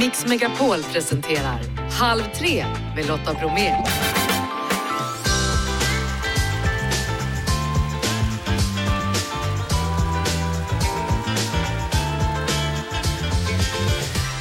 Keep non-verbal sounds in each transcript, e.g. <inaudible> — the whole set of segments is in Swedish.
Mix Megapol presenterar Halv tre med Lotta Bromé.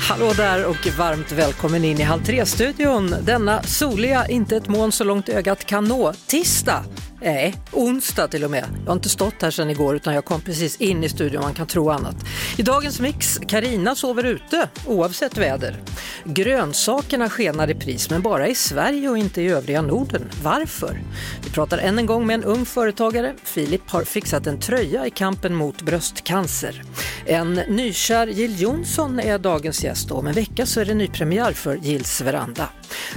Hallå där och varmt välkommen in i Halv tre-studion. Denna soliga, inte ett moln så långt ögat kan nå, tisdag. Nej, onsdag till och med. Jag har inte stått här sedan igår utan jag kom precis in i studion, man kan tro annat. I dagens mix, Karina sover ute oavsett väder. Grönsakerna skenar i pris men bara i Sverige och inte i övriga Norden. Varför? Vi pratar än en gång med en ung företagare. Filip har fixat en tröja i kampen mot bröstcancer. En nykär Jill Johnson är dagens gäst och om en vecka så är det nypremiär för Jills veranda.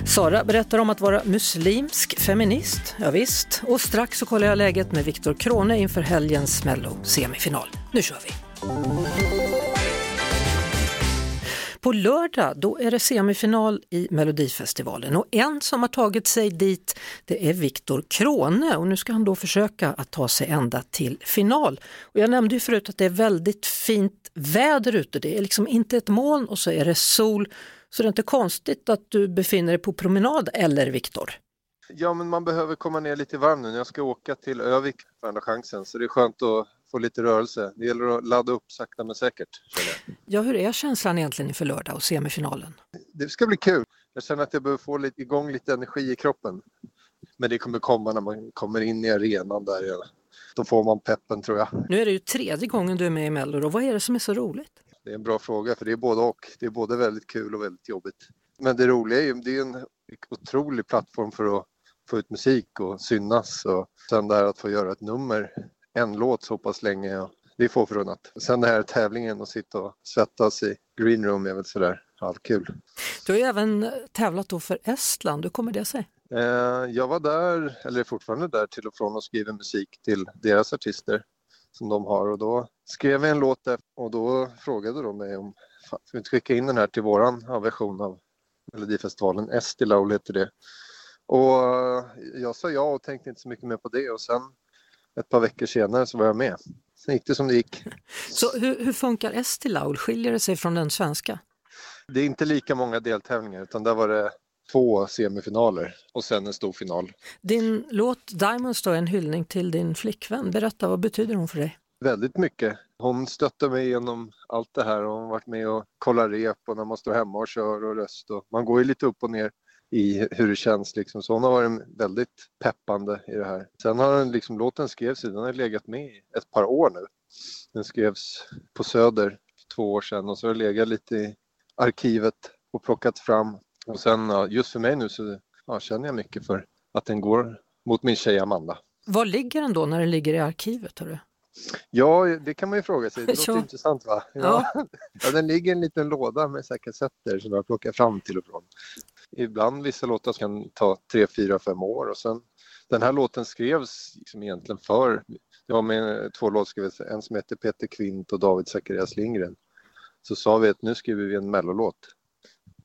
Sara berättar om att vara muslimsk feminist, ja, visst. Och strax så kollar jag läget med Viktor Krone inför helgens Mello-semifinal. Nu kör vi! På lördag då är det semifinal i Melodifestivalen och en som har tagit sig dit det är Viktor Krone och nu ska han då försöka att ta sig ända till final. Och jag nämnde ju förut att det är väldigt fint väder ute, det är liksom inte ett moln och så är det sol. Så det är inte konstigt att du befinner dig på promenad eller Viktor? Ja, men man behöver komma ner lite varm nu. Jag ska åka till Övik för andra chansen så det är skönt att få lite rörelse. Det gäller att ladda upp sakta men säkert. Ja, hur är känslan egentligen inför lördag och semifinalen? Det ska bli kul. Jag känner att jag behöver få lite, igång lite energi i kroppen. Men det kommer komma när man kommer in i arenan där. Då får man peppen tror jag. Nu är det ju tredje gången du är med i Mello och vad är det som är så roligt? Det är en bra fråga för det är både och. Det är både väldigt kul och väldigt jobbigt. Men det roliga är ju, det är en otrolig plattform för att få ut musik och synas och sen det här att få göra ett nummer, en låt så pass länge, det är få förunnat. Sen det här tävlingen och sitta och svettas i green room är väl sådär halvkul. Du har ju även tävlat då för Estland, hur kommer det sig? Eh, jag var där, eller är fortfarande där till och från och skriver musik till deras artister som de har och då skrev jag en låt där och då frågade de mig om fan, ska vi inte skicka in den här till våran version av Melodifestivalen, Estilaul heter det. Och jag sa ja och tänkte inte så mycket mer på det och sen ett par veckor senare så var jag med. Sen gick det som det gick. <laughs> Så hur, hur funkar Estilaul? Skiljer det sig från den svenska? Det är inte lika många deltävlingar utan där var det två semifinaler och sen en stor final. Din låt Diamonds då är en hyllning till din flickvän. Berätta, vad betyder hon för dig? Väldigt mycket. Hon stöttar mig genom allt det här och hon har varit med och kollat rep och när man står hemma och kör och röst. Och man går ju lite upp och ner i hur det känns liksom. Så hon har varit väldigt peppande i det här. Sen har den liksom, låten skrevs, den har legat med i ett par år nu. Den skrevs på Söder för två år sedan och så har det legat lite i arkivet och plockat fram. Och sen just för mig nu så ja, känner jag mycket för att den går mot min tjej Amanda. Var ligger den då när den ligger i arkivet? Hörru? Ja, det kan man ju fråga sig. Det <laughs> låter intressant va? Ja. <laughs> ja. den ligger i en liten låda med så kassetter som jag plockar fram till och från. Ibland vissa låtar kan ta tre, fyra, fem år och sen den här låten skrevs liksom egentligen för, det var med två låtskrivare, en som heter Peter Kvint och David Zacharias Lindgren. Så sa vi att nu skriver vi en mellolåt.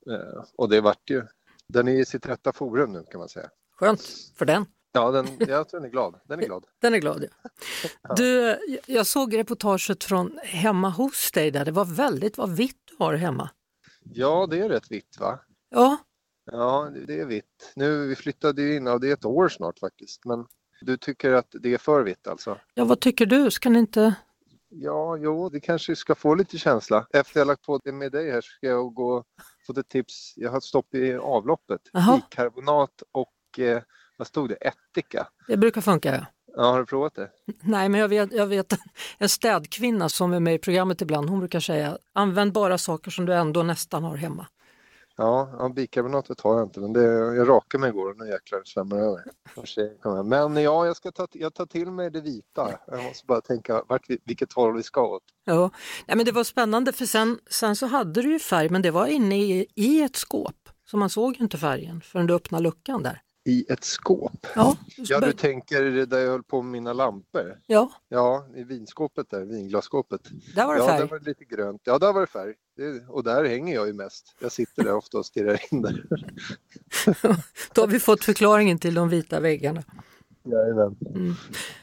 Eh, och det vart ju, den är i sitt rätta forum nu kan man säga. Skönt för den. Ja, den, jag tror den är glad. Den är glad. <laughs> Den är glad, ja. Du, jag såg reportaget från hemma hos dig där det var väldigt vad vitt du har hemma. Ja, det är rätt vitt va? Ja. Ja, det är vitt. Nu, vi flyttade ju in, ja, det är ett år snart faktiskt, men du tycker att det är för vitt alltså? Ja, vad tycker du? Ska ni inte... Ja, jo, det kanske ska få lite känsla. Efter jag lagt på det med dig här ska jag gå och få ett tips. Jag har stopp i avloppet, bikarbonat och eh, vad stod det? Ättika? Det brukar funka. Ja. Ja, har du provat det? <laughs> Nej, men jag vet, jag vet <laughs> en städkvinna som är med i programmet ibland, hon brukar säga använd bara saker som du ändå nästan har hemma. Ja, ja bikarbonatet har jag inte, men det, jag rakade mig igår och nu jäklar svämmar över. Men ja, jag ska ta, jag tar till mig det vita. Jag måste bara tänka vart vi, vilket håll vi ska åt. Ja, Nej, men det var spännande för sen, sen så hade du ju färg, men det var inne i, i ett skåp. Så man såg inte färgen förrän du öppnade luckan där i ett skåp. Ja, ja, du tänker där jag höll på med mina lampor? Ja. Ja, i vinskåpet där, vinglasskåpet. Där var det färg? Ja, där var det lite grönt. Ja, där var det färg. Det, och där hänger jag ju mest. Jag sitter där ofta och stirrar in där. <laughs> Då har vi fått förklaringen till de vita väggarna. Jajamän. Mm.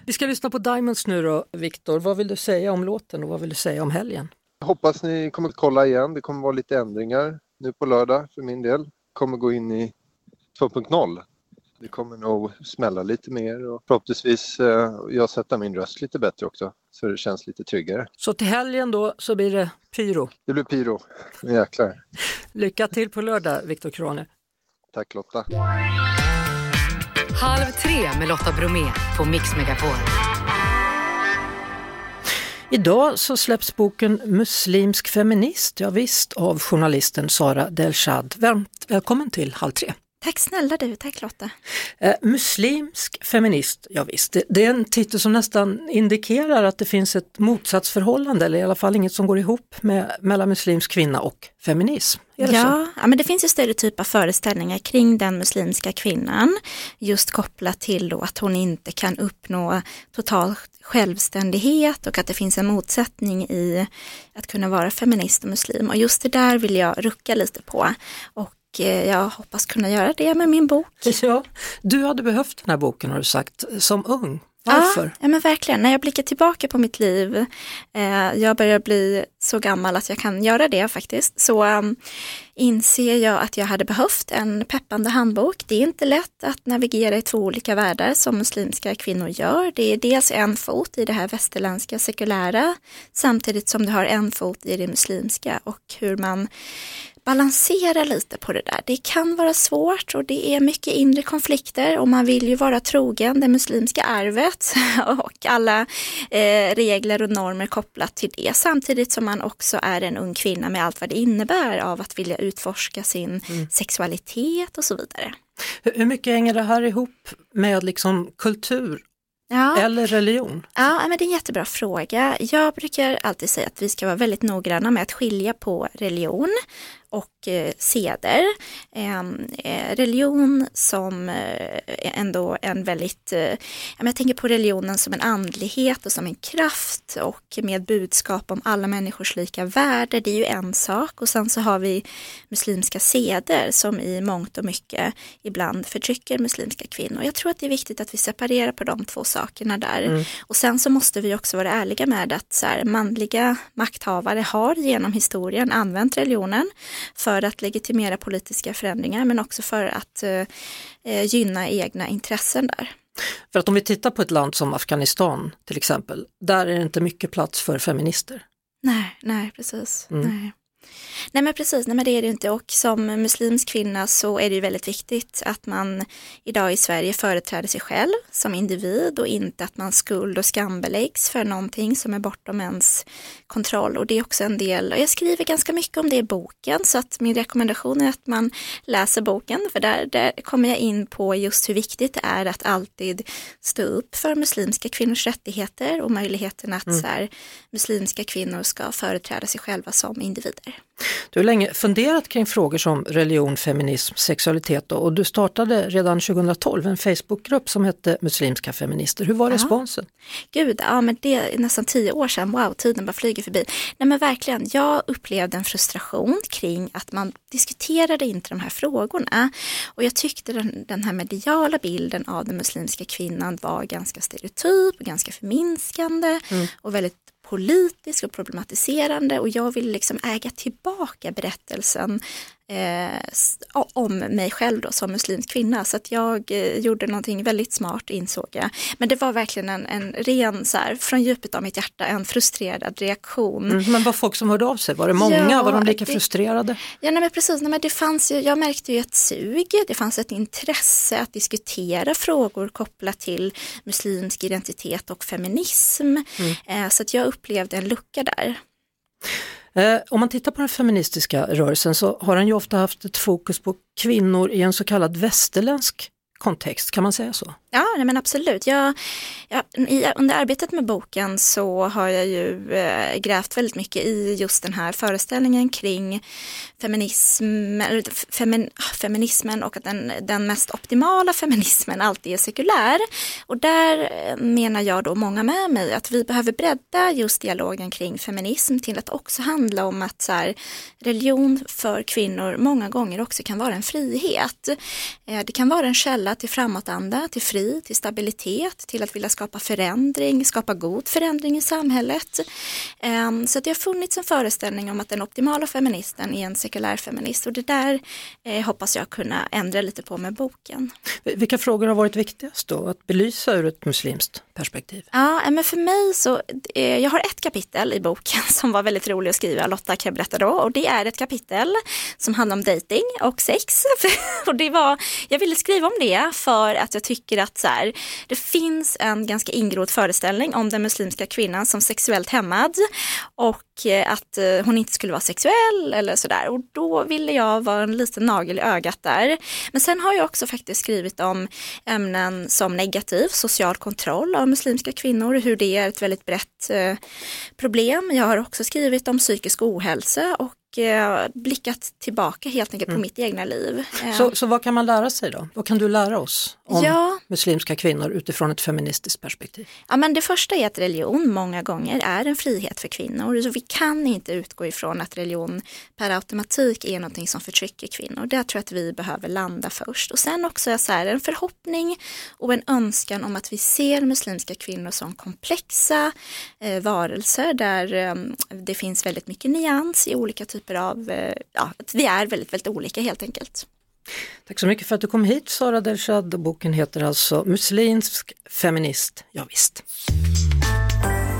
Vi ska lyssna på Diamonds nu då, Viktor. Vad vill du säga om låten och vad vill du säga om helgen? Jag hoppas ni kommer att kolla igen. Det kommer att vara lite ändringar nu på lördag för min del. Kommer gå in i 2.0. Det kommer nog smälla lite mer och förhoppningsvis eh, jag sätta min röst lite bättre också så det känns lite tryggare. Så till helgen då så blir det pyro. Det blir pyro, jäklar. <laughs> Lycka till på lördag Viktor Krone. Tack Lotta. Halv tre med Lotta Bromé på Mix Megapol. Idag så släpps boken Muslimsk feminist, ja, visst, av journalisten Sara Delshad. Välkommen till Halv tre. Tack snälla du, tack Lotta. Eh, muslimsk feminist, ja, visst, det, det, är en titel som nästan indikerar att det finns ett motsatsförhållande eller i alla fall inget som går ihop med, mellan muslimsk kvinna och feminism. Ja, ja, men det finns ju stereotypa föreställningar kring den muslimska kvinnan just kopplat till då att hon inte kan uppnå total självständighet och att det finns en motsättning i att kunna vara feminist och muslim och just det där vill jag rucka lite på och jag hoppas kunna göra det med min bok. <laughs> Ja, du hade behövt den här boken har du sagt, som ung. Varför? Ja, men verkligen. När jag blickar tillbaka på mitt liv, eh, jag börjar bli så gammal att jag kan göra det faktiskt, så um, inser jag att jag hade behövt en peppande handbok. Det är inte lätt att navigera i två olika världar som muslimska kvinnor gör. Det är dels en fot i det här västerländska sekulära samtidigt som du har en fot i det muslimska och hur man balansera lite på det där. Det kan vara svårt och det är mycket inre konflikter och man vill ju vara trogen det muslimska arvet <laughs> och alla eh, regler och normer kopplat till det samtidigt som man också är en ung kvinna med allt vad det innebär av att vilja utforska sin mm. sexualitet och så vidare. Hur mycket hänger det här ihop med liksom kultur Ja. Eller religion? Ja, men det är en jättebra fråga. Jag brukar alltid säga att vi ska vara väldigt noggranna med att skilja på religion och eh, seder. Ehm, eh, religion som eh, ändå en väldigt, jag tänker på religionen som en andlighet och som en kraft och med budskap om alla människors lika värde, det är ju en sak och sen så har vi muslimska seder som i mångt och mycket ibland förtrycker muslimska kvinnor. Jag tror att det är viktigt att vi separerar på de två sakerna där mm. och sen så måste vi också vara ärliga med att så här, manliga makthavare har genom historien använt religionen för att legitimera politiska förändringar men också för att eh, eh, gynna egna intressen där. För att om vi tittar på ett land som Afghanistan till exempel, där är det inte mycket plats för feminister. Nej, nej precis. Mm. Nej. Nej men precis, nej men det är det inte och som muslimsk kvinna så är det ju väldigt viktigt att man idag i Sverige företräder sig själv som individ och inte att man skuld och skambeläggs för någonting som är bortom ens kontroll och det är också en del, och jag skriver ganska mycket om det i boken så att min rekommendation är att man läser boken för där, där kommer jag in på just hur viktigt det är att alltid stå upp för muslimska kvinnors rättigheter och möjligheten att mm. så här, muslimska kvinnor ska företräda sig själva som individer. Du har länge funderat kring frågor som religion, feminism, sexualitet och du startade redan 2012 en Facebookgrupp som hette Muslimska feminister. Hur var ja. responsen? Gud, ja men det är nästan tio år sedan, wow, tiden bara flyger förbi. Nej men verkligen, jag upplevde en frustration kring att man diskuterade inte de här frågorna och jag tyckte den, den här mediala bilden av den muslimska kvinnan var ganska stereotyp och ganska förminskande mm. och väldigt politisk och problematiserande och jag vill liksom äga tillbaka berättelsen eh, om mig själv då som muslimsk kvinna. Så att jag eh, gjorde någonting väldigt smart insåg jag. Men det var verkligen en, en ren, så här, från djupet av mitt hjärta, en frustrerad reaktion. Mm, men var folk som hörde av sig? Var det många? Ja, var de lika det, frustrerade? Ja, nej, men precis. Nej, men det fanns ju, jag märkte ju ett sug, det fanns ett intresse att diskutera frågor kopplat till muslimsk identitet och feminism. Mm. Eh, så att jag upplevde en lucka där. Eh, om man tittar på den feministiska rörelsen så har den ju ofta haft ett fokus på kvinnor i en så kallad västerländsk kontext, kan man säga så? Ja, nej men absolut. Jag, jag, i, under arbetet med boken så har jag ju eh, grävt väldigt mycket i just den här föreställningen kring feminism, femin, ah, feminismen och att den, den mest optimala feminismen alltid är sekulär. Och där eh, menar jag då, många med mig, att vi behöver bredda just dialogen kring feminism till att också handla om att så här, religion för kvinnor många gånger också kan vara en frihet. Eh, det kan vara en källa till framåtanda, till frihet till stabilitet, till att vilja skapa förändring, skapa god förändring i samhället. Ehm, så det har funnits en föreställning om att den optimala feministen är en sekulär feminist och det där eh, hoppas jag kunna ändra lite på med boken. Vilka frågor har varit viktigast då att belysa ur ett muslimskt perspektiv? Ja, men för mig så, eh, jag har ett kapitel i boken <laughs> som var väldigt roligt att skriva, Lotta kan jag berätta då, och det är ett kapitel som handlar om dating och sex. <laughs> och det var, jag ville skriva om det för att jag tycker att så här, det finns en ganska ingrodd föreställning om den muslimska kvinnan som sexuellt hämmad och eh, att eh, hon inte skulle vara sexuell eller sådär. Och då ville jag vara en liten nagel i ögat där. Men sen har jag också faktiskt skrivit om ämnen som negativ social kontroll av muslimska kvinnor, hur det är ett väldigt brett eh, problem. Jag har också skrivit om psykisk ohälsa och blickat tillbaka helt enkelt på mm. mitt egna liv. Så, så vad kan man lära sig då? Vad kan du lära oss om ja. muslimska kvinnor utifrån ett feministiskt perspektiv? Ja, men det första är att religion många gånger är en frihet för kvinnor. Så vi kan inte utgå ifrån att religion per automatik är någonting som förtrycker kvinnor. Där tror jag att vi behöver landa först. Och sen också så här, en förhoppning och en önskan om att vi ser muslimska kvinnor som komplexa eh, varelser där eh, det finns väldigt mycket nyans i olika typer typer av, eh, ja, att vi är väldigt, väldigt olika helt enkelt. Tack så mycket för att du kom hit Sara Delshad. Boken heter alltså Muslimsk feminist, ja, visst.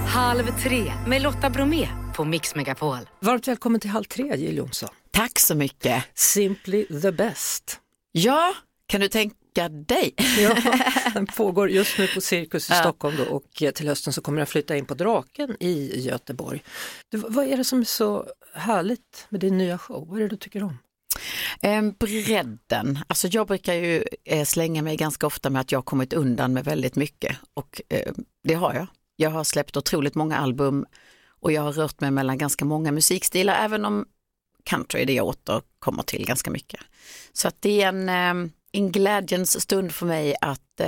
Halv tre med Lotta Bromé på Mix Megapol. Varmt välkommen till Halv tre Jill Johnson. Tack så mycket. Simply the best. Ja, kan du tänka dig? <laughs> ja, <laughs> den pågår just nu på Cirkus i ja. Stockholm då, och till hösten så kommer jag flytta in på Draken i Göteborg. Du, vad är det som är så härligt med din nya show? Vad är det du tycker om? Ehm, bredden, alltså jag brukar ju eh, slänga mig ganska ofta med att jag kommit undan med väldigt mycket och ehm, det har jag. Jag har släppt otroligt många album och jag har rört mig mellan ganska många musikstilar även om country är det jag återkommer till ganska mycket. Så att det är en, ehm, en glädjens stund för mig att,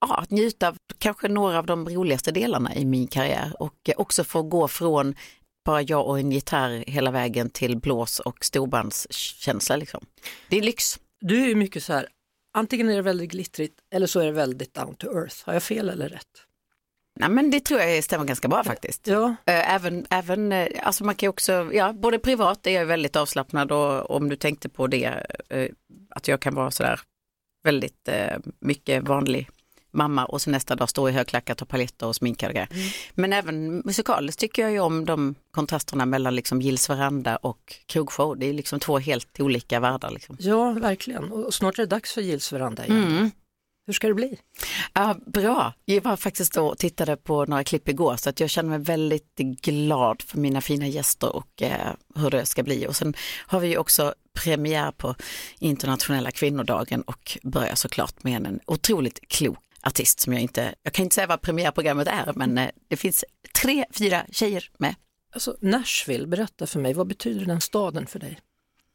ja, att njuta av kanske några av de roligaste delarna i min karriär och också få gå från bara jag och en gitarr hela vägen till blås och storbandskänsla. Liksom. Det är lyx. Du är mycket så här, antingen är det väldigt glittrigt eller så är det väldigt down to earth. Har jag fel eller rätt? Nej men det tror jag stämmer ganska bra faktiskt. Ja. Eh, även, även eh, alltså man kan också, ja både privat är jag väldigt avslappnad och om du tänkte på det, eh, att jag kan vara sådär väldigt mycket vanlig mamma och så nästa dag stå i högklackat och paletter och sminkad och grejer. Mm. Men även musikaliskt tycker jag ju om de kontrasterna mellan liksom Gills veranda och krogshow. Det är liksom två helt olika världar. Liksom. Ja, verkligen. Och snart är det dags för Gills veranda igen. Mm. Hur ska det bli? Ja, bra, jag var faktiskt och tittade på några klipp igår så att jag känner mig väldigt glad för mina fina gäster och eh, hur det ska bli. Och sen har vi också premiär på internationella kvinnodagen och börjar såklart med en otroligt klok artist som jag inte, jag kan inte säga vad premiärprogrammet är, men eh, det finns tre, fyra tjejer med. Alltså Nashville, berätta för mig, vad betyder den staden för dig?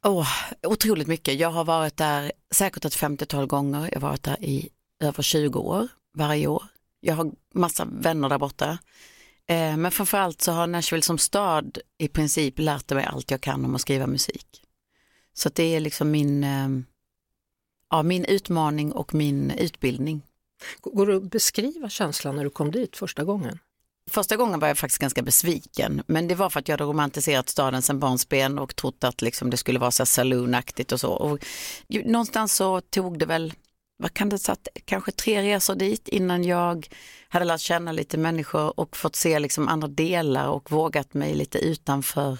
Oh, otroligt mycket. Jag har varit där säkert ett 50-tal gånger. Jag har varit där i över 20 år varje år. Jag har massa vänner där borta. Eh, men framförallt så har Nashville som stad i princip lärt mig allt jag kan om att skriva musik. Så det är liksom min, eh, ja, min utmaning och min utbildning. Går det att beskriva känslan när du kom dit första gången? Första gången var jag faktiskt ganska besviken, men det var för att jag hade romantiserat staden sedan barnsben och trott att liksom det skulle vara så saloonaktigt och så. Och någonstans så tog det väl, vad kan det satt, kanske tre resor dit innan jag hade lärt känna lite människor och fått se liksom andra delar och vågat mig lite utanför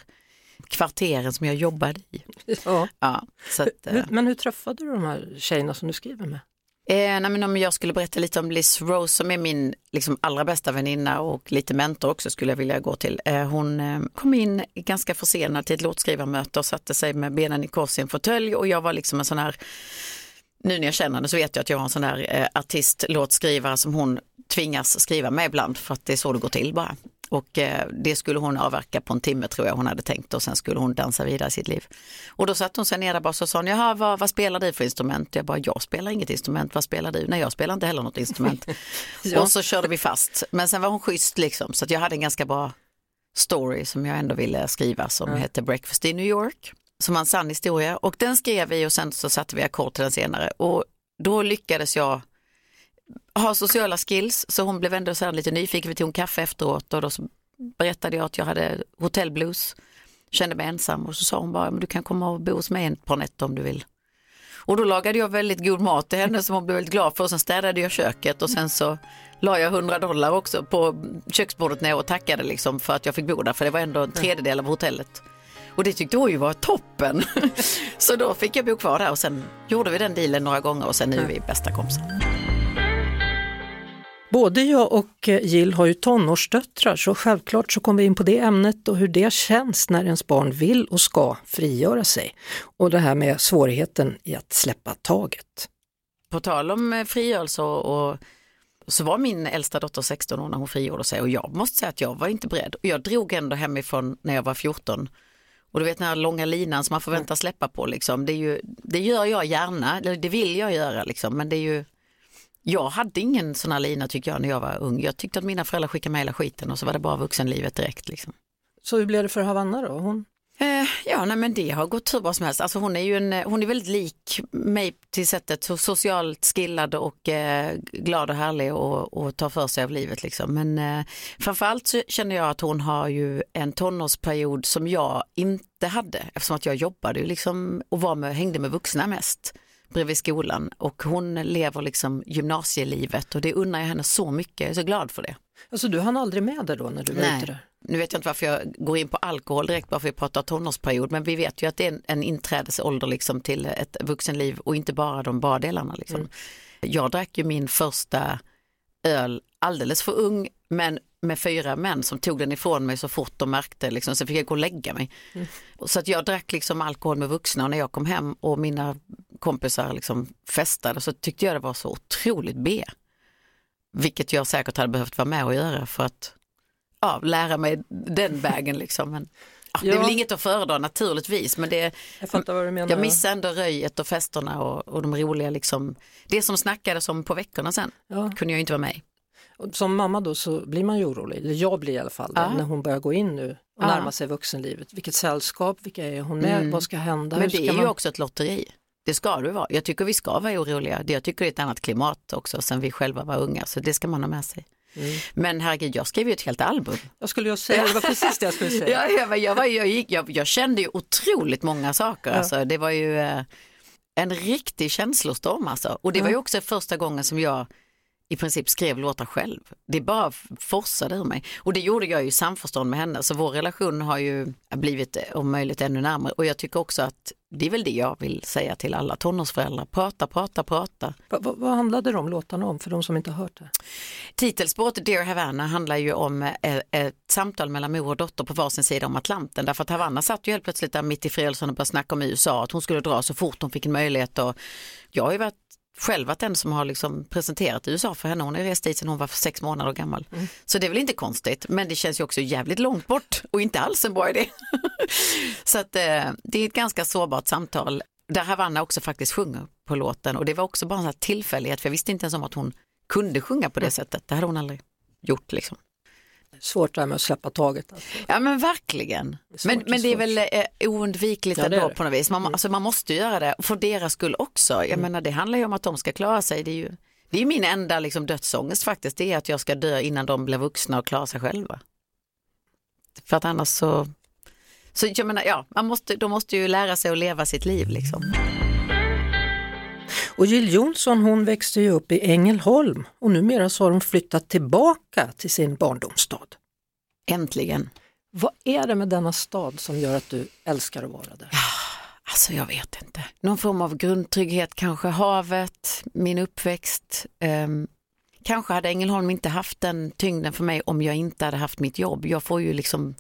kvarteren som jag jobbade i. Ja. Ja, så att, men, men hur träffade du de här tjejerna som du skriver med? Eh, nej, men om jag skulle berätta lite om Liz Rose som är min liksom, allra bästa väninna och lite mentor också skulle jag vilja gå till. Eh, hon eh, kom in ganska försenad till ett låtskrivarmöte och satte sig med benen i kors i en fåtölj och jag var liksom en sån här nu när jag känner henne så vet jag att jag har en sån där eh, artist, låtskrivare som hon tvingas skriva med ibland för att det är så det går till bara. Och eh, det skulle hon avverka på en timme tror jag hon hade tänkt och sen skulle hon dansa vidare i sitt liv. Och då satt hon sig ner där bara och sa, jaha vad, vad spelar du för instrument? Jag bara, jag spelar inget instrument, vad spelar du? Nej jag spelar inte heller något instrument. <laughs> ja. Och så körde vi fast. Men sen var hon schysst liksom så att jag hade en ganska bra story som jag ändå ville skriva som ja. hette Breakfast in New York. Som var en sann historia och den skrev vi och sen så satte vi ackord till den senare och då lyckades jag har sociala skills så hon blev ändå så lite nyfiken, vi tog en kaffe efteråt och då så berättade jag att jag hade hotellblues, kände mig ensam och så sa hon bara, men du kan komma och bo hos mig ett par nätter om du vill. Och då lagade jag väldigt god mat till henne som hon blev väldigt glad för och sen städade jag köket och sen så la jag 100 dollar också på köksbordet när jag tackade liksom för att jag fick bo där för det var ändå en tredjedel av hotellet. Och det tyckte hon ju var toppen. <laughs> så då fick jag bo kvar där och sen gjorde vi den dealen några gånger och sen nu är vi bästa kompisar. Både jag och eh, Jill har ju tonårsdöttrar så självklart så kommer vi in på det ämnet och hur det känns när ens barn vill och ska frigöra sig. Och det här med svårigheten i att släppa taget. På tal om eh, frigörelse och, och så var min äldsta dotter 16 år när hon frigjorde sig och jag måste säga att jag var inte beredd. Och jag drog ändå hemifrån när jag var 14. Och du vet den här långa linan som man förväntas släppa på liksom. Det, är ju, det gör jag gärna, det vill jag göra liksom. Men det är ju jag hade ingen sån här lina tycker jag när jag var ung. Jag tyckte att mina föräldrar skickade med hela skiten och så var det bara vuxenlivet direkt. Liksom. Så hur blev det för Havanna då? Hon... Eh, ja, nej, men det har gått hur bra som helst. Alltså, hon, är ju en, hon är väldigt lik mig till sättet, så socialt skillad och eh, glad och härlig och, och tar för sig av livet. Liksom. Men eh, framförallt så känner jag att hon har ju en tonårsperiod som jag inte hade eftersom att jag jobbade liksom, och var med, hängde med vuxna mest bredvid skolan och hon lever liksom gymnasielivet och det unnar jag henne så mycket, jag är så glad för det. Alltså du hann aldrig med det då när du var Nej. ute där? Nu vet jag inte varför jag går in på alkohol direkt bara för att vi pratar tonårsperiod men vi vet ju att det är en, en inträdesålder liksom till ett vuxenliv och inte bara de bra delarna. Liksom. Mm. Jag drack ju min första öl alldeles för ung men med fyra män som tog den ifrån mig så fort de märkte, liksom, sen fick jag gå och lägga mig. Mm. Så att jag drack liksom alkohol med vuxna och när jag kom hem och mina kompisar liksom festade så tyckte jag det var så otroligt B. Vilket jag säkert hade behövt vara med och göra för att ja, lära mig den vägen. Liksom. Men, ja, Det är Ja. väl inget att föredra naturligtvis men det, Jag jag missade ändå röjet och festerna och, och de roliga, liksom, det som snackades om på veckorna sen Ja. kunde jag inte vara med i. Som mamma då så blir man ju orolig, eller jag blir i alla fall, Ja. när hon börjar gå in nu och Ja. närma sig vuxenlivet. Vilket sällskap, vilka är hon med, Mm. vad ska hända? Men det är ju man... också ett lotteri. Det ska det vara. Jag tycker vi ska vara oroliga. Det- Jag tycker det är ett annat klimat också sen vi själva var unga så det ska man ha med sig. Mm. Men herregud, jag skrev ju ett helt album. Jag skulle ju säga, det var precis det jag skulle säga. <laughs> Ja, jag, var- jag, var, jag, gick, jag, jag kände ju otroligt många saker. Ja. Alltså, det var ju eh, en riktig känslostorm alltså. Och det var ju också första gången som jag i princip skrev låtar själv. Det bara forsade ur mig. Och det gjorde jag ju i samförstånd med henne. Så vår relation har ju blivit eh, om möjligt ännu närmare. Och jag tycker också att det är väl det jag vill säga till alla tonårsföräldrar. Prata, prata, prata. Va, va, vad handlade de låtarna om för de som inte har hört det? Titelspåret Dear Havana handlar ju om eh, ett samtal mellan mor och dotter på varsin sida om Atlanten. Därför att Havanna satt ju helt plötsligt där mitt i friheten och började snacka om USA, att hon skulle dra så fort hon fick en möjlighet. Och jag har ju varit själv varit den som har liksom presenterat USA för henne. Hon har rest dit sedan hon var sex månader gammal. Så det är väl inte konstigt, men det känns ju också jävligt långt bort och inte alls en bra idé. <laughs> så att eh, det är ett ganska sårbart samtal där Havanna också faktiskt sjunger på låten och det var också bara en tillfällighet för jag visste inte ens om att hon kunde sjunga på det sättet. Det hade hon aldrig gjort liksom. Svårt det här med att släppa taget. Alltså. Ja men verkligen. Men, det är men det är väl eh, oundvikligt Ja, ändå på något vis. Man, må- alltså, man måste göra det, och för deras skull också. Jag Mm. menar det handlar ju om att de ska klara sig. Det är ju det är min enda liksom, dödsångest faktiskt, det är att jag ska dö innan de blir vuxna och klarar sig själva. För att annars så, så jag menar, ja, man måste, de måste ju lära sig att leva sitt liv liksom. Och Jill Johnson hon växte ju upp i Ängelholm och numera så har hon flyttat tillbaka till sin barndomsstad. Äntligen. Vad är det med denna stad som gör att du älskar att vara där? Alltså jag vet inte. Någon form av grundtrygghet, kanske havet, min uppväxt. Ehm, kanske hade Ängelholm inte haft den tyngden för mig om jag inte hade haft mitt jobb. Jag får ju liksom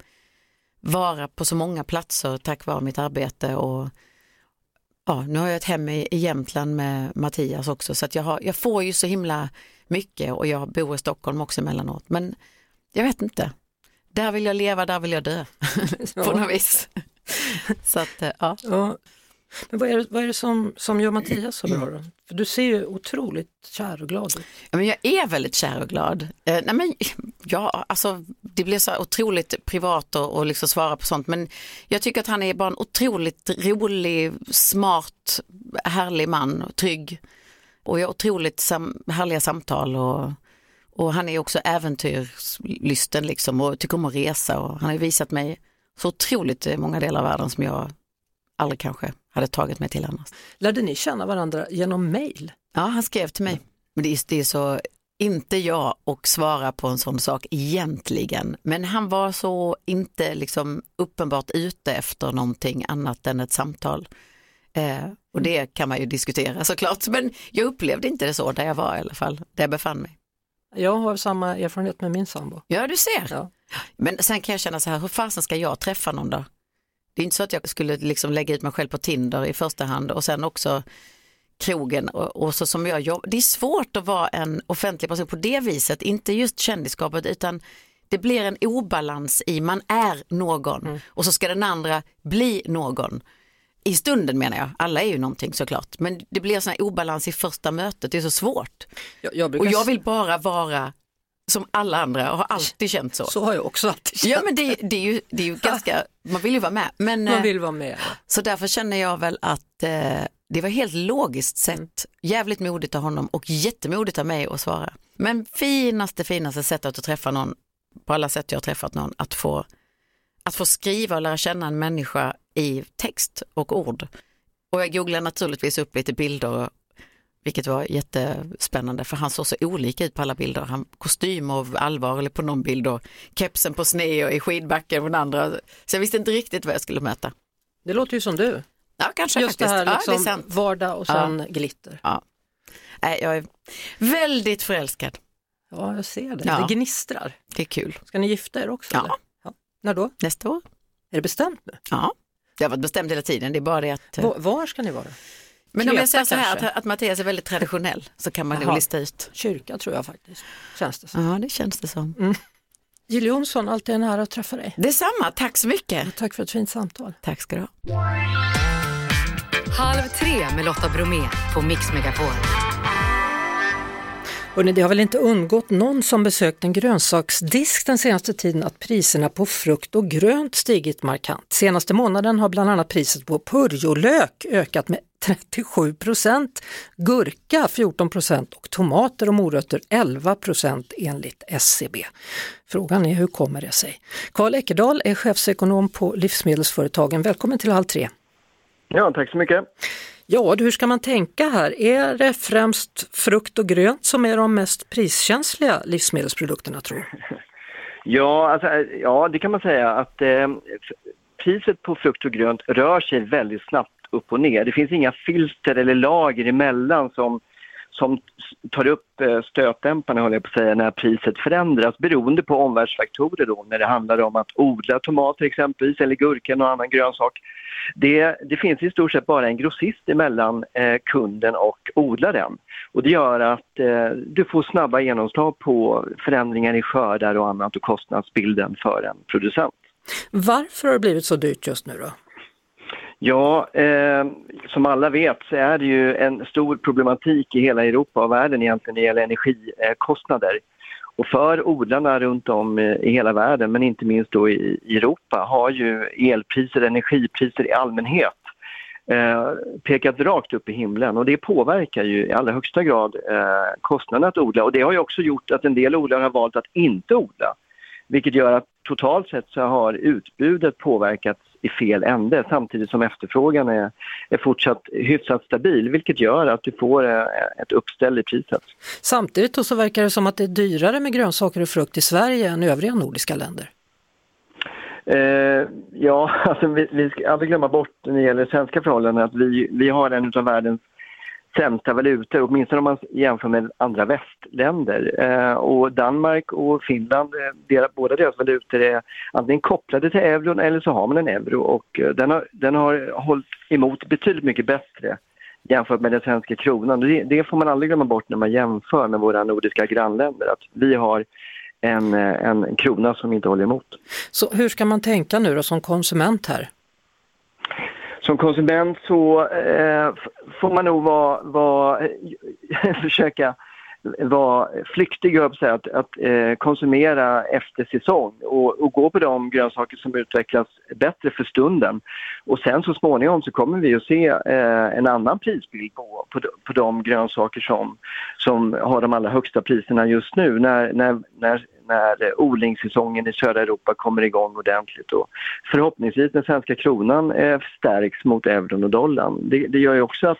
vara på så många platser tack vare mitt arbete och ja, nu har jag ett hem i, i Jämtland med Mattias också så att jag, har, jag får ju så himla mycket och jag bor i Stockholm också emellanåt. Men jag vet inte. Där vill jag leva, där vill jag dö <laughs> på något vis. Så att, eh, ja. Ja. Men vad är det, vad är det som, som gör Mattias så bra då? För du ser ju otroligt kär och glad ut. Ja, men jag är väldigt kär och glad. Eh, nej men, ja, alltså, det blir så otroligt privat och, och liksom svara på sånt men jag tycker att han är bara en otroligt rolig, smart, härlig man, trygg. och jag har otroligt sam härliga samtal och, och han är också äventyrslysten liksom och tycker om att resa och han har visat mig så otroligt många delar av världen som jag aldrig kanske hade tagit mig till annars. Lärde ni känna varandra genom mail? Ja, han skrev till mig. Men det är, det är så, inte jag och svara på en sån sak egentligen, men han var så inte liksom uppenbart ute efter någonting annat än ett samtal. Eh, och det kan man ju diskutera såklart, men jag upplevde inte det så där jag var i alla fall, där jag befann mig. Jag har samma erfarenhet med min sambo. Ja, du ser. Ja. Men sen kan jag känna så här, hur fasen ska jag träffa någon då? Det är inte så att jag skulle liksom lägga ut mig själv på Tinder i första hand och sen också krogen och, och så som jag jobbar. Det är svårt att vara en offentlig person på det viset, inte just kändisskapet utan det blir en obalans i man är någon mm. och så ska den andra bli någon. I stunden menar jag, alla är ju någonting såklart, men det blir en sån obalans i första mötet, det är så svårt. Jag, jag brukar... Och jag vill bara vara som alla andra och har alltid känt så. Så har jag också alltid känt. Ja men det, det, är, ju, det är ju <laughs> ganska, man vill ju vara med. Men, man vill vara med. Så därför känner jag väl att eh, det var helt logiskt sett, jävligt modigt av honom och jättemodigt av mig att svara. Men finaste, finaste sättet att träffa någon, på alla sätt jag har träffat någon, att få, att få skriva och lära känna en människa i text och ord. Och jag googlar naturligtvis upp lite bilder vilket var jättespännande för han såg så olika ut på alla bilder. Han kostym och allvar eller på någon bild och kepsen på sne och i skidbacken på den andra. Så jag visste inte riktigt vad jag skulle möta. Det låter ju som du. Ja, kanske Just faktiskt. det här liksom ja, det vardag och sen glitter. Ja. Nej, jag är väldigt förälskad. Ja, jag ser det. Ja. Det gnistrar. Det är kul. Ska ni gifta er också? Ja. ja. När då? Nästa år. Är det bestämt nu? Ja, det har varit bestämt hela tiden. Det är bara det att... Var, var ska ni vara? Men Kreta, om jag säger så här att, att Mattias är väldigt traditionell så kan man nog lista ut. Kyrka tror jag faktiskt, känns det som. Ja, det känns det som. Mm. Jill Johnson, alltid en ära att träffa dig. Detsamma, tack så mycket. Och tack för ett fint samtal. Tack ska du ha. Halv tre med Lotta Bromé på Mix Megapol. Hörrni, det har väl inte undgått någon som besökt en grönsaksdisk den senaste tiden att priserna på frukt och grönt stigit markant. Senaste månaden har bland annat priset på purjolök ökat med 37 procent, gurka 14 procent och tomater och morötter 11 procent enligt SCB. Frågan är hur kommer det sig? Karl Eckerdal är chefsekonom på Livsmedelsföretagen. Välkommen till Halv tre. Ja, tack så mycket. Ja, hur ska man tänka här? Är det främst frukt och grönt som är de mest priskänsliga livsmedelsprodukterna tror <laughs> Ja, alltså, ja det kan man säga att eh, priset på frukt och grönt rör sig väldigt snabbt upp och ner. Det finns inga filter eller lager emellan som, som tar upp eh, stötdämparna, håller jag på att säga, när priset förändras beroende på omvärldsfaktorer då, när det handlar om att odla tomater exempelvis eller gurka eller annan grönsak. Det, det, finns i stort sett bara en grossist emellan eh, kunden och odlaren. Och det gör att eh, du får snabba genomslag på förändringar i skördar och annat och kostnadsbilden för en producent. Varför har det blivit så dyrt just nu då? Ja, eh, som alla vet så är det ju en stor problematik i hela Europa och världen egentligen när det gäller energikostnader. Och för odlarna runt om i hela världen, men inte minst då i Europa, har ju elpriser, energipriser i allmänhet eh, pekat rakt upp i himlen och det påverkar ju i allra högsta grad eh, kostnaden att odla och det har ju också gjort att en del odlare har valt att inte odla. Vilket gör att totalt sett så har utbudet påverkats i fel ände samtidigt som efterfrågan är, är fortsatt hyfsat stabil vilket gör att du får eh, ett uppställ i priset. Samtidigt så verkar det som att det är dyrare med grönsaker och frukt i Sverige än övriga nordiska länder. Eh, ja, <laughs> alltså vi, vi ska aldrig glömma bort när det gäller svenska förhållanden att vi, vi har en av världens sämsta valutor, åtminstone om man jämför med andra västländer. Eh, och Danmark och Finland, eh, deras, båda deras valutor är antingen kopplade till euron eller så har man en euro och eh, den har, den har hållit emot betydligt mycket bättre jämfört med den svenska kronan. Det, det, får man aldrig glömma bort när man jämför med våra nordiska grannländer, att vi har en, eh, en krona som inte håller emot. Så hur ska man tänka nu då som konsument här? Som konsument så eh, får man nog vara, vara, <laughs> försöka vara flyktig, jag att, att eh, konsumera efter säsong och, och, gå på de grönsaker som utvecklas bättre för stunden. Och sen så småningom så kommer vi att se eh, en annan prisbild på, på, på de grönsaker som, som har de allra högsta priserna just nu när, när, när när odlingssäsongen i södra Europa kommer igång ordentligt och förhoppningsvis den svenska kronan eh, stärks mot euron och dollarn. Det, det gör ju också att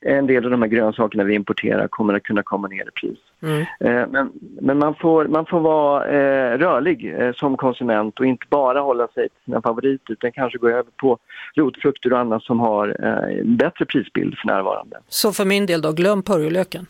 en del av de här grönsakerna vi importerar kommer att kunna komma ner i pris. Mm. Eh, men, men man, får, man får vara eh, rörlig eh, som konsument och inte bara hålla sig till sina favoriter utan kanske gå över på rotfrukter och annat som har eh, bättre prisbild för närvarande. Så för min del då, glöm purjolöken?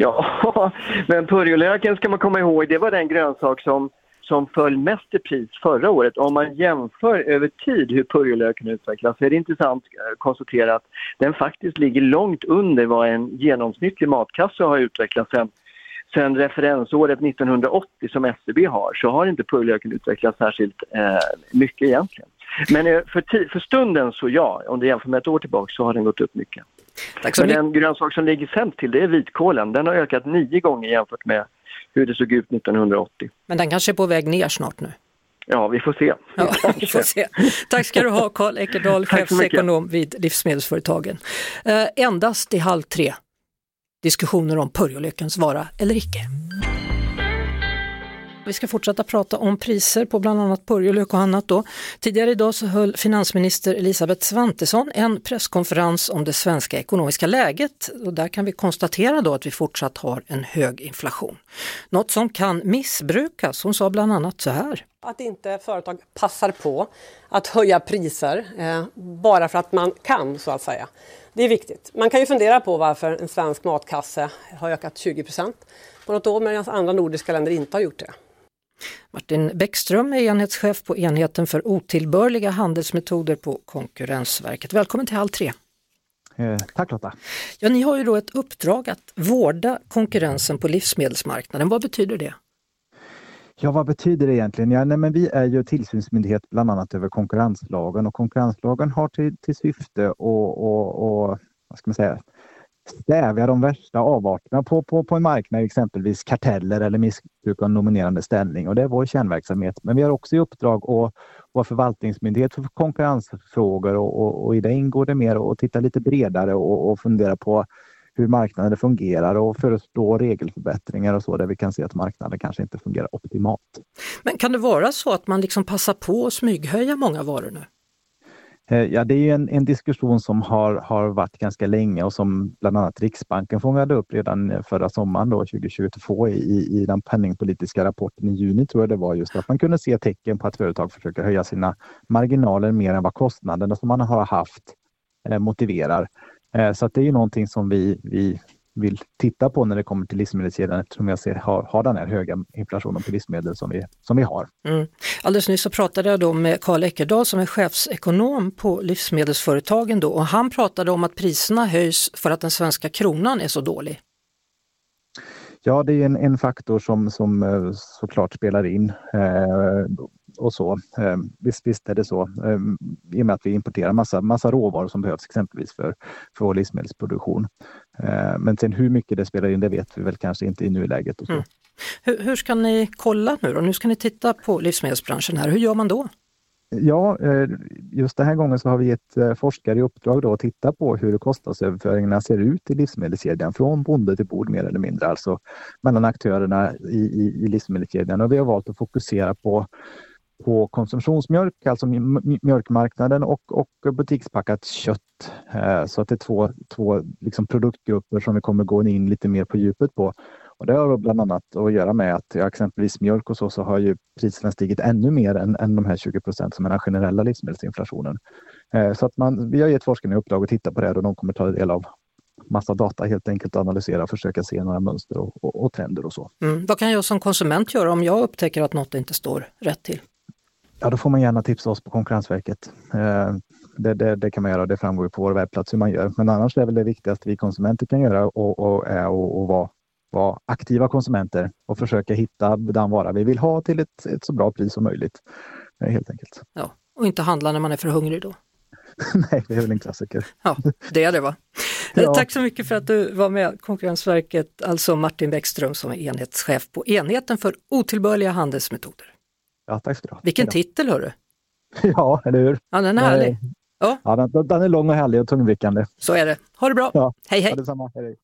Ja, <laughs> men purjolöken ska man komma ihåg, det var den grönsak som som föll mest i pris förra året. Om man jämför över tid hur purjolöken utvecklas så är det intressant eh, att konstatera att den faktiskt ligger långt under vad en genomsnittlig matkasse har utvecklats sen, sen referensåret 1980 som SCB har så har inte purjolöken utvecklats särskilt eh, mycket egentligen. Men eh, för, för stunden så ja, om du jämför med ett år tillbaka så har den gått upp mycket. Tack så Men den grönsak som ligger sämst till det är vitkålen. Den har ökat nio gånger jämfört med hur det såg ut 1980. Men den kanske är på väg ner snart nu? Ja, vi får se. Ja, vi får <laughs> se. Tack ska du ha Karl Eckerdal, chefsekonom vid Livsmedelsföretagen. Eh, endast i halv tre diskussioner om purjolökens vara eller icke. Vi ska fortsätta prata om priser på bland annat purjolök och annat. Då. Tidigare idag så höll finansminister Elisabeth Svantesson en presskonferens om det svenska ekonomiska läget och där kan vi konstatera då att vi fortsatt har en hög inflation. Något som kan missbrukas. Hon sa bland annat så här. Att inte företag passar på att höja priser eh, bara för att man kan så att säga. Det är viktigt. Man kan ju fundera på varför en svensk matkasse har ökat 20 på något år medan andra nordiska länder inte har gjort det. Martin Bäckström är enhetschef på enheten för otillbörliga handelsmetoder på Konkurrensverket. Välkommen till Halv tre. Eh, tack Lotta. Ja, ni har ju då ett uppdrag att vårda konkurrensen på livsmedelsmarknaden. Vad betyder det? Ja, vad betyder det egentligen? Ja, nej, men vi är ju tillsynsmyndighet bland annat över konkurrenslagen och konkurrenslagen har till, till syfte att och, och, vad ska man säga, stävja de värsta avarterna på, på, på en marknad, exempelvis karteller eller missbruk av nominerande ställning. Och det är vår kärnverksamhet. Men vi har också i uppdrag att vara förvaltningsmyndighet för konkurrensfrågor och, och, och i det ingår det mer att titta lite bredare och, och fundera på hur marknaden fungerar och föreslå regelförbättringar och så där vi kan se att marknaden kanske inte fungerar optimalt. Men kan det vara så att man liksom passar på att smyghöja många varor nu? Eh, ja, det är en, en, diskussion som har, har varit ganska länge och som bland annat Riksbanken fångade upp redan eh, förra sommaren då, 2022 i, i den penningpolitiska rapporten i juni tror jag det var just att man kunde se tecken på att företag försöker höja sina marginaler mer än vad kostnaderna som man har haft eh, motiverar. Eh, så att det är ju någonting som vi, vi vill titta på när det kommer till livsmedelskedjan eftersom jag ser har, har den här höga inflationen på livsmedel som vi, som vi har. Mm. Alldeles nyss så pratade jag då med Karl Eckerdal som är chefsekonom på livsmedelsföretagen då och han pratade om att priserna höjs för att den svenska kronan är så dålig. Ja, det är en, en faktor som, som eh, såklart spelar in. Eh, och så. Eh, visst, visst är det så. Eh, I och med att vi importerar massa, massa råvaror som behövs exempelvis för, för vår livsmedelsproduktion. Eh, men sen hur mycket det spelar in, det vet vi väl kanske inte i nuläget. Och så. Mm. Hur, hur ska ni kolla nu då? Nu ska ni titta på livsmedelsbranschen här. Hur gör man då? Ja, eh, just den här gången så har vi gett eh, forskare i uppdrag då att titta på hur kostnadsöverföringarna ser ut i livsmedelskedjan från bonde till bord mer eller mindre, alltså mellan aktörerna i, i, i livsmedelskedjan. Och vi har valt att fokusera på på konsumtionsmjölk, alltså mjölkmarknaden och, och butikspackat kött. Eh, så att det är två, två liksom produktgrupper som vi kommer gå in lite mer på djupet på. Och det har bland annat att göra med att exempelvis mjölk och så, så har ju priserna stigit ännu mer än, än de här 20 procent som är den generella livsmedelsinflationen. Eh, så att man, vi har gett forskarna i uppdrag att titta på det och de kommer ta del av massa data helt enkelt och analysera och försöka se några mönster och, och, och trender och så. Mm. Vad kan jag som konsument göra om jag upptäcker att något inte står rätt till? Ja, då får man gärna tipsa oss på Konkurrensverket. Eh, det, det, det, kan man göra och det framgår på vår webbplats hur man gör. Men annars är väl det viktigaste vi konsumenter kan göra och, och är att vara, vara aktiva konsumenter och försöka hitta den vara vi vill ha till ett, ett så bra pris som möjligt. Eh, helt enkelt. Ja, och inte handla när man är för hungrig då. <laughs> Nej, det är väl en klassiker. Ja, det är det va. Ja. Tack så mycket för att du var med. Konkurrensverket, alltså Martin Bäckström som är enhetschef på enheten för otillbörliga handelsmetoder. Ja, tack ska du ha. Vilken titel hörru! <laughs> Ja, eller hur? Ja, den är härlig. Ja. ja den, den, är lång och härlig och tungvrickande. Så är det. Ha det bra! Ja. Hej! Ja, hej, hej.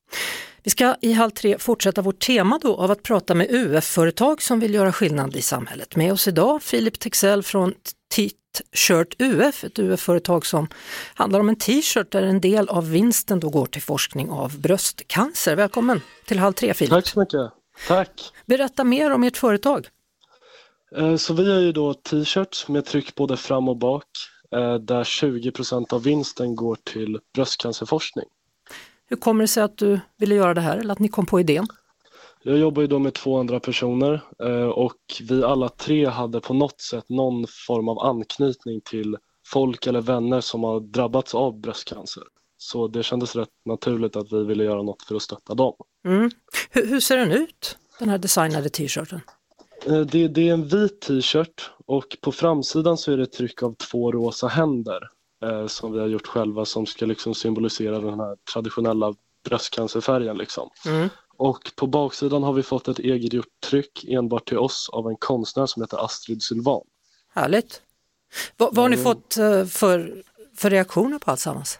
Vi ska i halv tre fortsätta vårt tema då av att prata med UF-företag som vill göra skillnad i samhället. Med oss idag Filip Texell från T-shirt UF, ett UF-företag som handlar om en t-shirt där en del av vinsten då går till forskning av bröstcancer. Välkommen till Halv tre Filip! Tack så mycket! Tack! Berätta mer om ert företag. Eh, så vi har ju då t-shirts med tryck både fram och bak eh, där 20% av vinsten går till bröstcancerforskning. Hur kommer det sig att du ville göra det här eller att ni kom på idén? Jag jobbar ju då med två andra personer eh, och vi alla tre hade på något sätt någon form av anknytning till folk eller vänner som har drabbats av bröstcancer. Så det kändes rätt naturligt att vi ville göra något för att stötta dem. Mm. Hur, hur, ser den ut, den här designade t-shirten? Eh, det, det, är en vit t-shirt och på framsidan så är det ett tryck av två rosa händer eh, som vi har gjort själva som ska liksom symbolisera den här traditionella bröstcancerfärgen. Liksom. Mm. Och på baksidan har vi fått ett eget gjort tryck enbart till oss av en konstnär som heter Astrid Sylvan. Härligt! Va, vad har ni mm. fått eh, för, för reaktioner på alltsammans?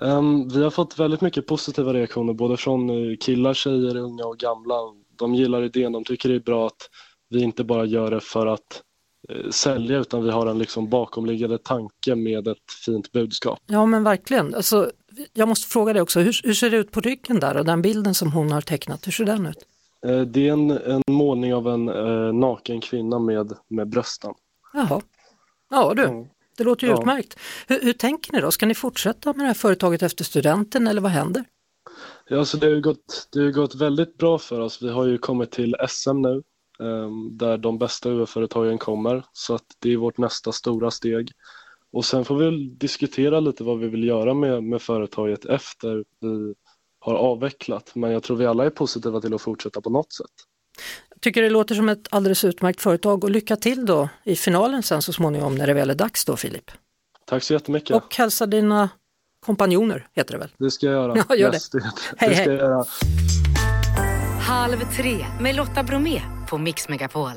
Um, vi har fått väldigt mycket positiva reaktioner både från eh, killar, tjejer, unga och gamla. De gillar idén, de tycker det är bra att vi inte bara gör det för att sälja utan vi har en liksom bakomliggande tanke med ett fint budskap. Ja men verkligen. Alltså, jag måste fråga dig också, hur, hur, ser det ut på ryggen där och den bilden som hon har tecknat, hur ser den ut? Eh, det är en, en målning av en eh, naken kvinna med, med brösten. Jaha. Ja du, mm. det låter ju ja. utmärkt. Hur, hur, tänker ni då? Ska ni fortsätta med det här företaget efter studenten eller vad händer? Ja, så det har gått, det har gått väldigt bra för oss. Vi har ju kommit till SM nu där de bästa UF-företagen kommer. Så att det är vårt nästa stora steg. Och sen får vi diskutera lite vad vi vill göra med, med företaget efter vi har avvecklat. Men jag tror vi alla är positiva till att fortsätta på något sätt. Jag tycker det låter som ett alldeles utmärkt företag och lycka till då i finalen sen så småningom när det väl är dags då Filip. Tack så jättemycket. Och hälsa dina kompanjoner heter det väl? Det ska jag göra. <laughs> Ja, gör det. det. Hej, det ska hej. Jag göra. Halv tre med Lotta Bromé på Mix Megapol.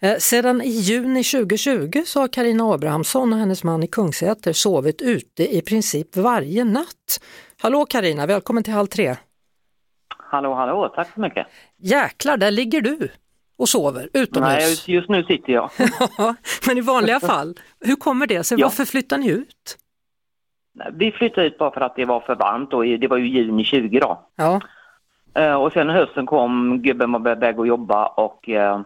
Eh, sedan i juni 2020 så har Karina Abrahamsson och hennes man i Kungsäter sovit ute i princip varje natt. Hallå Karina, välkommen till Halv tre. Hallå, hallå, tack så mycket. Jäklar, där ligger du och sover utomhus. Nej, just nu sitter jag. <laughs> Men i vanliga <laughs> fall, hur kommer det sig? Ja. Varför flyttar ni ut? Vi flyttade ut bara för att det var för varmt och det var ju juni 20 då. Ja. Eh, och sen hösten kom, gubben på väg att jobba och uh,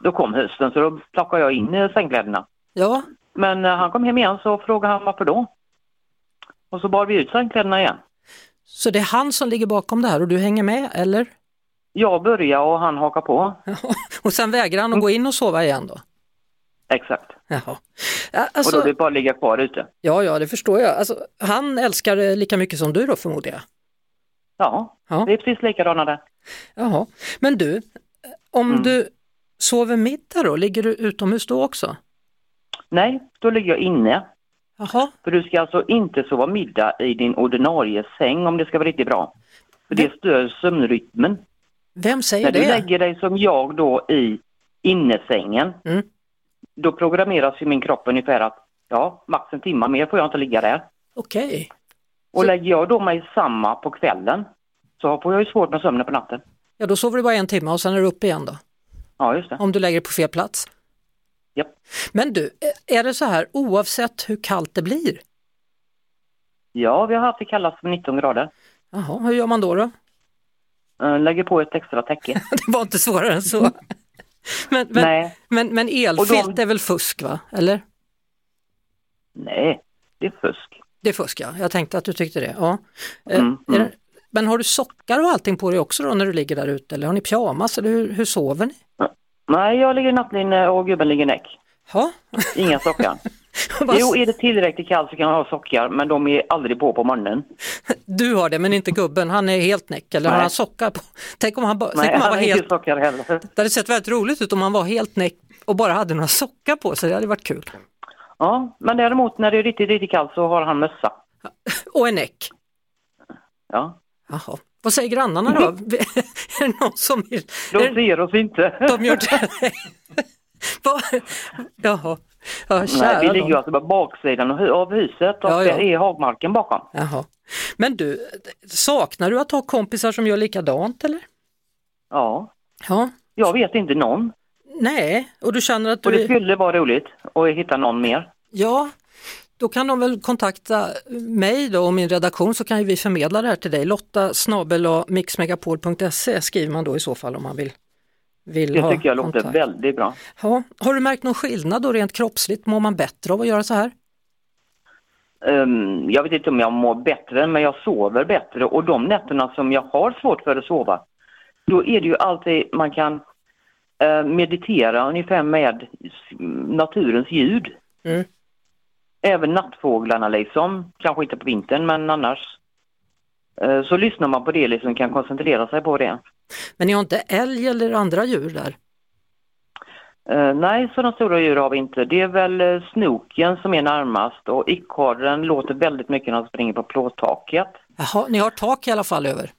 då kom hösten så då plockade jag in sängkläderna. Ja. Men uh, han kom hem igen så frågade han varför då. Och så bar vi ut sängkläderna igen. Så det är han som ligger bakom det här och du hänger med eller? Jag börjar och han hakar på. och sen vägrar han att gå in och sova igen då? Exakt. Jaha. Alltså, och då vill bara ligga kvar ute. Ja, ja, det förstår jag. Alltså, han älskar det lika mycket som du då förmodar jag? Ja, ja. det är precis likadana där. Jaha, men du, om mm. du sover middag då, ligger du utomhus då också? Nej, då ligger jag inne. Jaha. För du ska alltså inte sova middag i din ordinarie säng om det ska vara riktigt bra. För det stör sömnrytmen. Vem säger När det? När du lägger dig som jag då i innesängen, mm. då programmeras ju min kropp ungefär att ja, max en timme mer får jag inte ligga där. Okej. Okay. Och lägger jag då mig samma på kvällen så får jag ju svårt med sömnen på natten. Ja, då sover du bara en timme och sen är du uppe igen då? Ja, just det. Om du lägger det på fel plats? Ja. Men du, är det så här oavsett hur kallt det blir? Ja, vi har haft det kallast för 19 grader. Jaha, hur gör man då? då? Eh, lägger på ett extra täcke. <laughs> det var inte svårare än så. <laughs> men, men, Nej. men, men elfilt de... är väl fusk va, eller? Nej, det är fusk. Det är fusk ja, jag tänkte att du tyckte det. Ja. Eh, mm, mm. Det, men har du sockar och allting på dig också då när du ligger där ute eller har ni pyjamas eller hur, hur sover ni? Nej, jag ligger i nattlinne och gubben ligger näck. Ha? Inga sockar. <laughs> jo, är det tillräckligt kallt så kan man ha sockar men de är aldrig på på morgonen. Du har det men inte gubben, han är helt näck eller Nej. har han sockar på? Tänk om han, bara, Nej, tänk om han var helt... sockar heller. Det hade sett väldigt roligt ut om han var helt näck och bara hade några sockar på sig, det hade varit kul. Ja, men däremot när det är riktigt, riktigt kallt så har han mössa. <laughs> Och en näck? Ja. Jaha. Vad säger grannarna då? <laughs> är det någon som vill... De ser oss inte. De gör det? <laughs> Jaha. Ja, Nej, vi ligger alltså på baksidan av huset och Ja, ja. det är hagmarken bakom. Jaha. Men du, saknar du att ha kompisar som gör likadant eller? Ja, Ja. jag vet inte någon. Nej, och du känner att Och det du... skulle vara roligt att hitta någon mer. Ja, då kan de väl kontakta mig då och min redaktion så kan ju vi förmedla det här till dig. Lotta snabel mixmegapol.se skriver man då i så fall om man vill, vill Det ha tycker jag låter kontakt. väldigt bra. Ja. Har du märkt någon skillnad då rent kroppsligt? Mår man bättre av att göra så här? Ehm, jag vet inte om jag mår bättre, men jag sover bättre och de nätterna som jag har svårt för att sova, då är det ju alltid man kan eh, meditera ungefär med naturens ljud. Mm. Även nattfåglarna liksom, kanske inte på vintern men annars. Eh, så lyssnar man på det liksom, kan koncentrera sig på det. Men ni har inte älg eller andra djur där? Eh, nej, sådana stora djur har vi inte. Det är väl eh, snoken som är närmast och ekorren låter väldigt mycket när de springer på plåttaket. Jaha, ni har tak i alla fall över?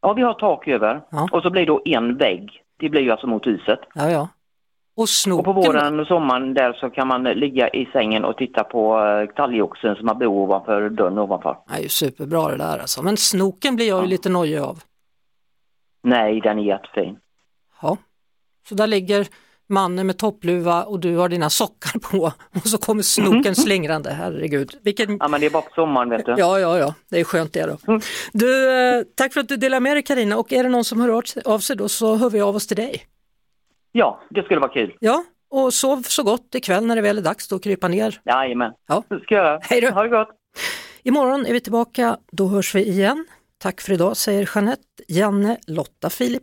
Ja, vi har tak över Ja. och så blir det då en vägg. Det blir ju alltså mot huset. Ja, ja. Och Och på våren och sommaren där så kan man ligga i sängen och titta på eh, talgoxen som har bo ovanför dörren ovanför. Det är ju superbra det där alltså. Men snoken blir jag ju lite nojig av. Nej, den är jättefin. Ja. Så där ligger mannen med toppluva och du har dina sockar på <laughs> och så kommer snoken slingrande, herregud. Vilken... Ja, men det är bara på sommaren vet du. Ja, ja, ja, det är skönt det då. Du, eh, tack för att du delar med dig Karina och är det någon som hör av sig då så hör vi av oss till dig. Ja, det skulle vara kul. Ja, och sov så gott ikväll när det väl är dags då krypa ner. Jajamän, Ja. det ska jag göra. Hej då. Ha det gott. Imorgon är vi tillbaka, då hörs vi igen. Tack för idag säger Jeanette, Janne, Lotta, Filip